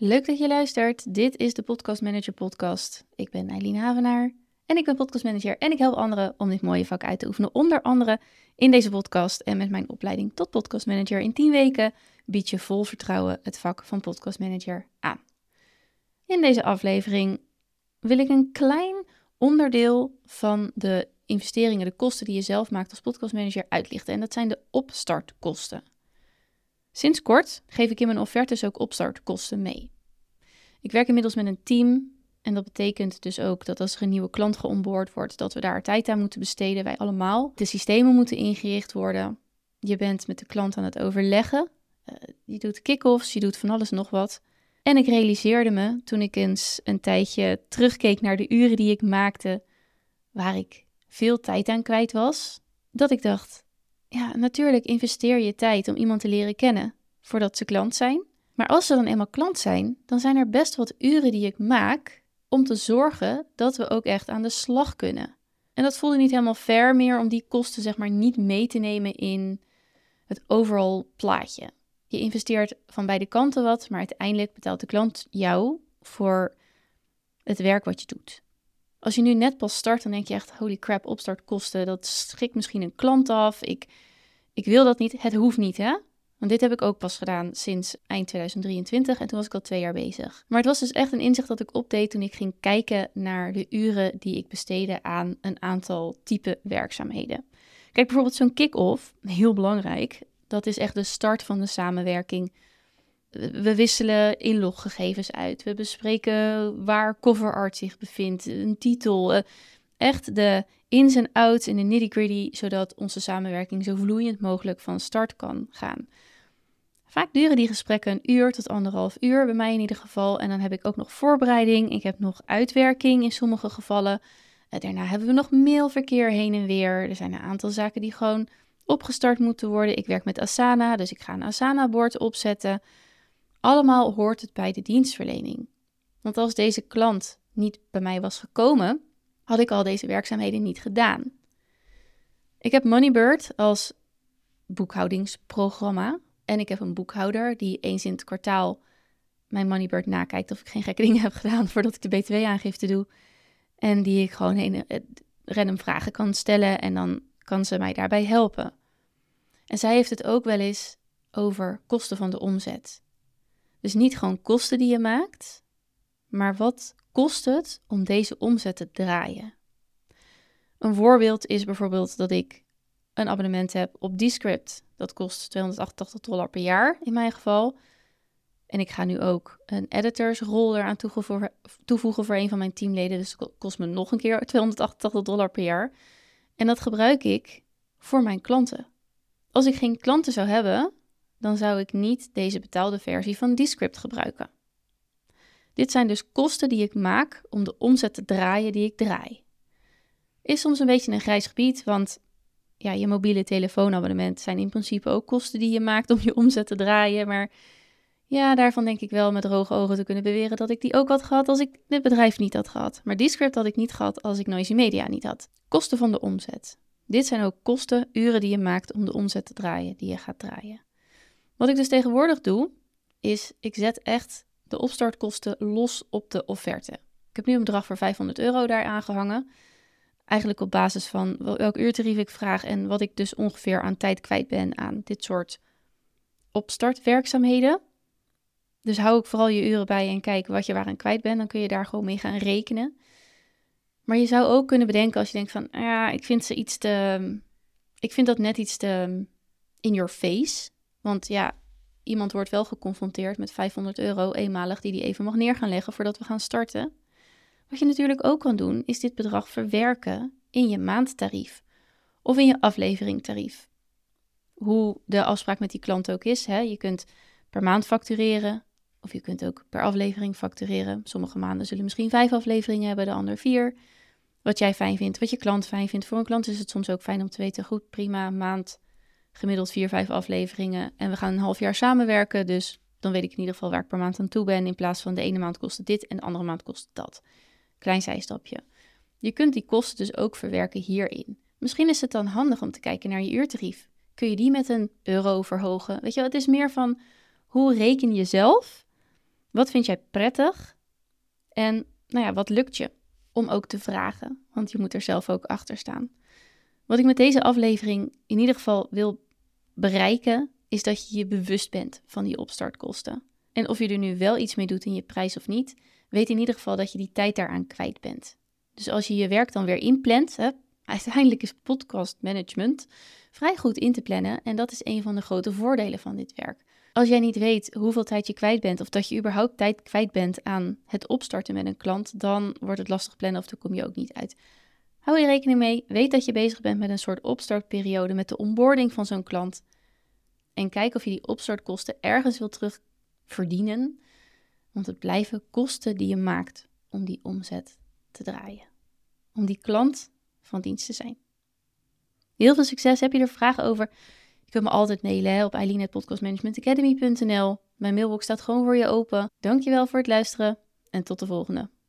Leuk dat je luistert. Dit is de Podcast Manager Podcast. Ik ben Eileen Havenaar en ik ben podcastmanager en ik help anderen om dit mooie vak uit te oefenen. Onder andere in deze podcast en met mijn opleiding tot podcastmanager in 10 weken bied je vol vertrouwen het vak van podcastmanager aan. In deze aflevering wil ik een klein onderdeel van de investeringen, de kosten die je zelf maakt als podcastmanager uitlichten. En dat zijn de opstartkosten. Sinds kort geef ik in mijn offertes ook opstartkosten mee. Ik werk inmiddels met een team en dat betekent dus ook dat als er een nieuwe klant geonboard wordt, dat we daar tijd aan moeten besteden. Wij allemaal. De systemen moeten ingericht worden. Je bent met de klant aan het overleggen. Uh, je doet kick-offs, je doet van alles nog wat. En ik realiseerde me toen ik eens een tijdje terugkeek naar de uren die ik maakte, waar ik veel tijd aan kwijt was, dat ik dacht: ja, natuurlijk investeer je tijd om iemand te leren kennen voordat ze klant zijn. Maar als ze dan eenmaal klant zijn, dan zijn er best wat uren die ik maak om te zorgen dat we ook echt aan de slag kunnen. En dat voelde niet helemaal fair meer om die kosten zeg maar niet mee te nemen in het overall plaatje. Je investeert van beide kanten wat, maar uiteindelijk betaalt de klant jou voor het werk wat je doet. Als je nu net pas start, dan denk je echt, holy crap, opstartkosten, dat schrikt misschien een klant af. Ik, ik wil dat niet. Het hoeft niet, hè? Want dit heb ik ook pas gedaan sinds eind 2023 en toen was ik al twee jaar bezig. Maar het was dus echt een inzicht dat ik opdeed toen ik ging kijken naar de uren die ik besteedde aan een aantal type werkzaamheden. Kijk, bijvoorbeeld zo'n kick-off, heel belangrijk. Dat is echt de start van de samenwerking. We wisselen inloggegevens uit. We bespreken waar cover art zich bevindt, een titel. Eh, echt de ins en outs in de nitty-gritty, zodat onze samenwerking zo vloeiend mogelijk van start kan gaan. Vaak duren die gesprekken een uur tot anderhalf uur, bij mij in ieder geval. En dan heb ik ook nog voorbereiding. Ik heb nog uitwerking in sommige gevallen. Eh, daarna hebben we nog mailverkeer heen en weer. Er zijn een aantal zaken die gewoon opgestart moeten worden. Ik werk met Asana, dus ik ga een Asana-bord opzetten. Allemaal hoort het bij de dienstverlening. Want als deze klant niet bij mij was gekomen, had ik al deze werkzaamheden niet gedaan. Ik heb Moneybird als boekhoudingsprogramma. En ik heb een boekhouder die eens in het kwartaal mijn Moneybird nakijkt of ik geen gekke dingen heb gedaan voordat ik de BTW-aangifte doe. En die ik gewoon heen, eh, random vragen kan stellen en dan kan ze mij daarbij helpen. En zij heeft het ook wel eens over kosten van de omzet. Dus niet gewoon kosten die je maakt, maar wat kost het om deze omzet te draaien? Een voorbeeld is bijvoorbeeld dat ik een abonnement heb op Descript. Dat kost 288 dollar per jaar in mijn geval. En ik ga nu ook een editorsrol eraan toevoegen, voor een van mijn teamleden. Dus dat kost me nog een keer 288 dollar per jaar. En dat gebruik ik voor mijn klanten. Als ik geen klanten zou hebben, dan zou ik niet deze betaalde versie van Descript gebruiken. Dit zijn dus kosten die ik maak om de omzet te draaien die ik draai. Is soms een beetje een grijs gebied, want ja, je mobiele telefoonabonnement zijn in principe ook kosten die je maakt om je omzet te draaien. Maar ja, daarvan denk ik wel met droge ogen te kunnen beweren dat ik die ook had gehad als ik dit bedrijf niet had gehad. Maar die script had ik niet gehad als ik Noisy Media niet had. Kosten van de omzet. Dit zijn ook kosten, uren die je maakt om de omzet te draaien, die je gaat draaien. Wat ik dus tegenwoordig doe, is ik zet echt de opstartkosten los op de offerte. Ik heb nu een bedrag voor 500 euro daar aangehangen. Eigenlijk op basis van welk uurtarief ik vraag en wat ik dus ongeveer aan tijd kwijt ben aan dit soort opstartwerkzaamheden. Dus hou ik vooral je uren bij en kijk wat je waaraan kwijt bent. Dan kun je daar gewoon mee gaan rekenen. Maar je zou ook kunnen bedenken als je denkt van, ja, ik vind ze iets te, ik vind dat net iets te in your face. Want ja, iemand wordt wel geconfronteerd met 500 euro eenmalig die die even mag neer gaan leggen voordat we gaan starten. Wat je natuurlijk ook kan doen, is dit bedrag verwerken in je maandtarief of in je afleveringtarief. Hoe de afspraak met die klant ook is. Hè? Je kunt per maand factureren of je kunt ook per aflevering factureren. Sommige maanden zullen misschien vijf afleveringen hebben, de andere vier. Wat jij fijn vindt, wat je klant fijn vindt. Voor een klant is het soms ook fijn om te weten, goed, prima, maand, gemiddeld vier, vijf afleveringen. En we gaan een half jaar samenwerken, dus dan weet ik in ieder geval waar ik per maand aan toe ben. In plaats van de ene maand kost het dit en de andere maand kost dat. Klein zijstapje. Je kunt die kosten dus ook verwerken hierin. Misschien is het dan handig om te kijken naar je uurtarief. Kun je die met een euro verhogen? Weet je, het is meer van hoe reken je zelf Wat vind jij prettig? En nou ja, wat lukt je? Om ook te vragen, want je moet er zelf ook achter staan. Wat ik met deze aflevering in ieder geval wil bereiken, is dat je je bewust bent van die opstartkosten. En of je er nu wel iets mee doet in je prijs of niet, weet in ieder geval dat je die tijd daaraan kwijt bent. Dus als je je werk dan weer inplant, hè, uiteindelijk is podcast management vrij goed in te plannen en dat is een van de grote voordelen van dit werk. Als jij niet weet hoeveel tijd je kwijt bent of dat je überhaupt tijd kwijt bent aan het opstarten met een klant, dan wordt het lastig plannen of dan kom je ook niet uit. Hou je rekening mee, weet dat je bezig bent met een soort opstartperiode, met de onboarding van zo'n klant. En kijk of je die opstartkosten ergens wil terugverdienen, want het blijven kosten die je maakt om die omzet te draaien. Om die klant van dienst te zijn. Heel veel succes. Heb je er vragen over? Je kunt me altijd mailen op eileen.podcastmanagementacademy.nl. Mijn mailbox staat gewoon voor je open. Dankjewel voor het luisteren en tot de volgende.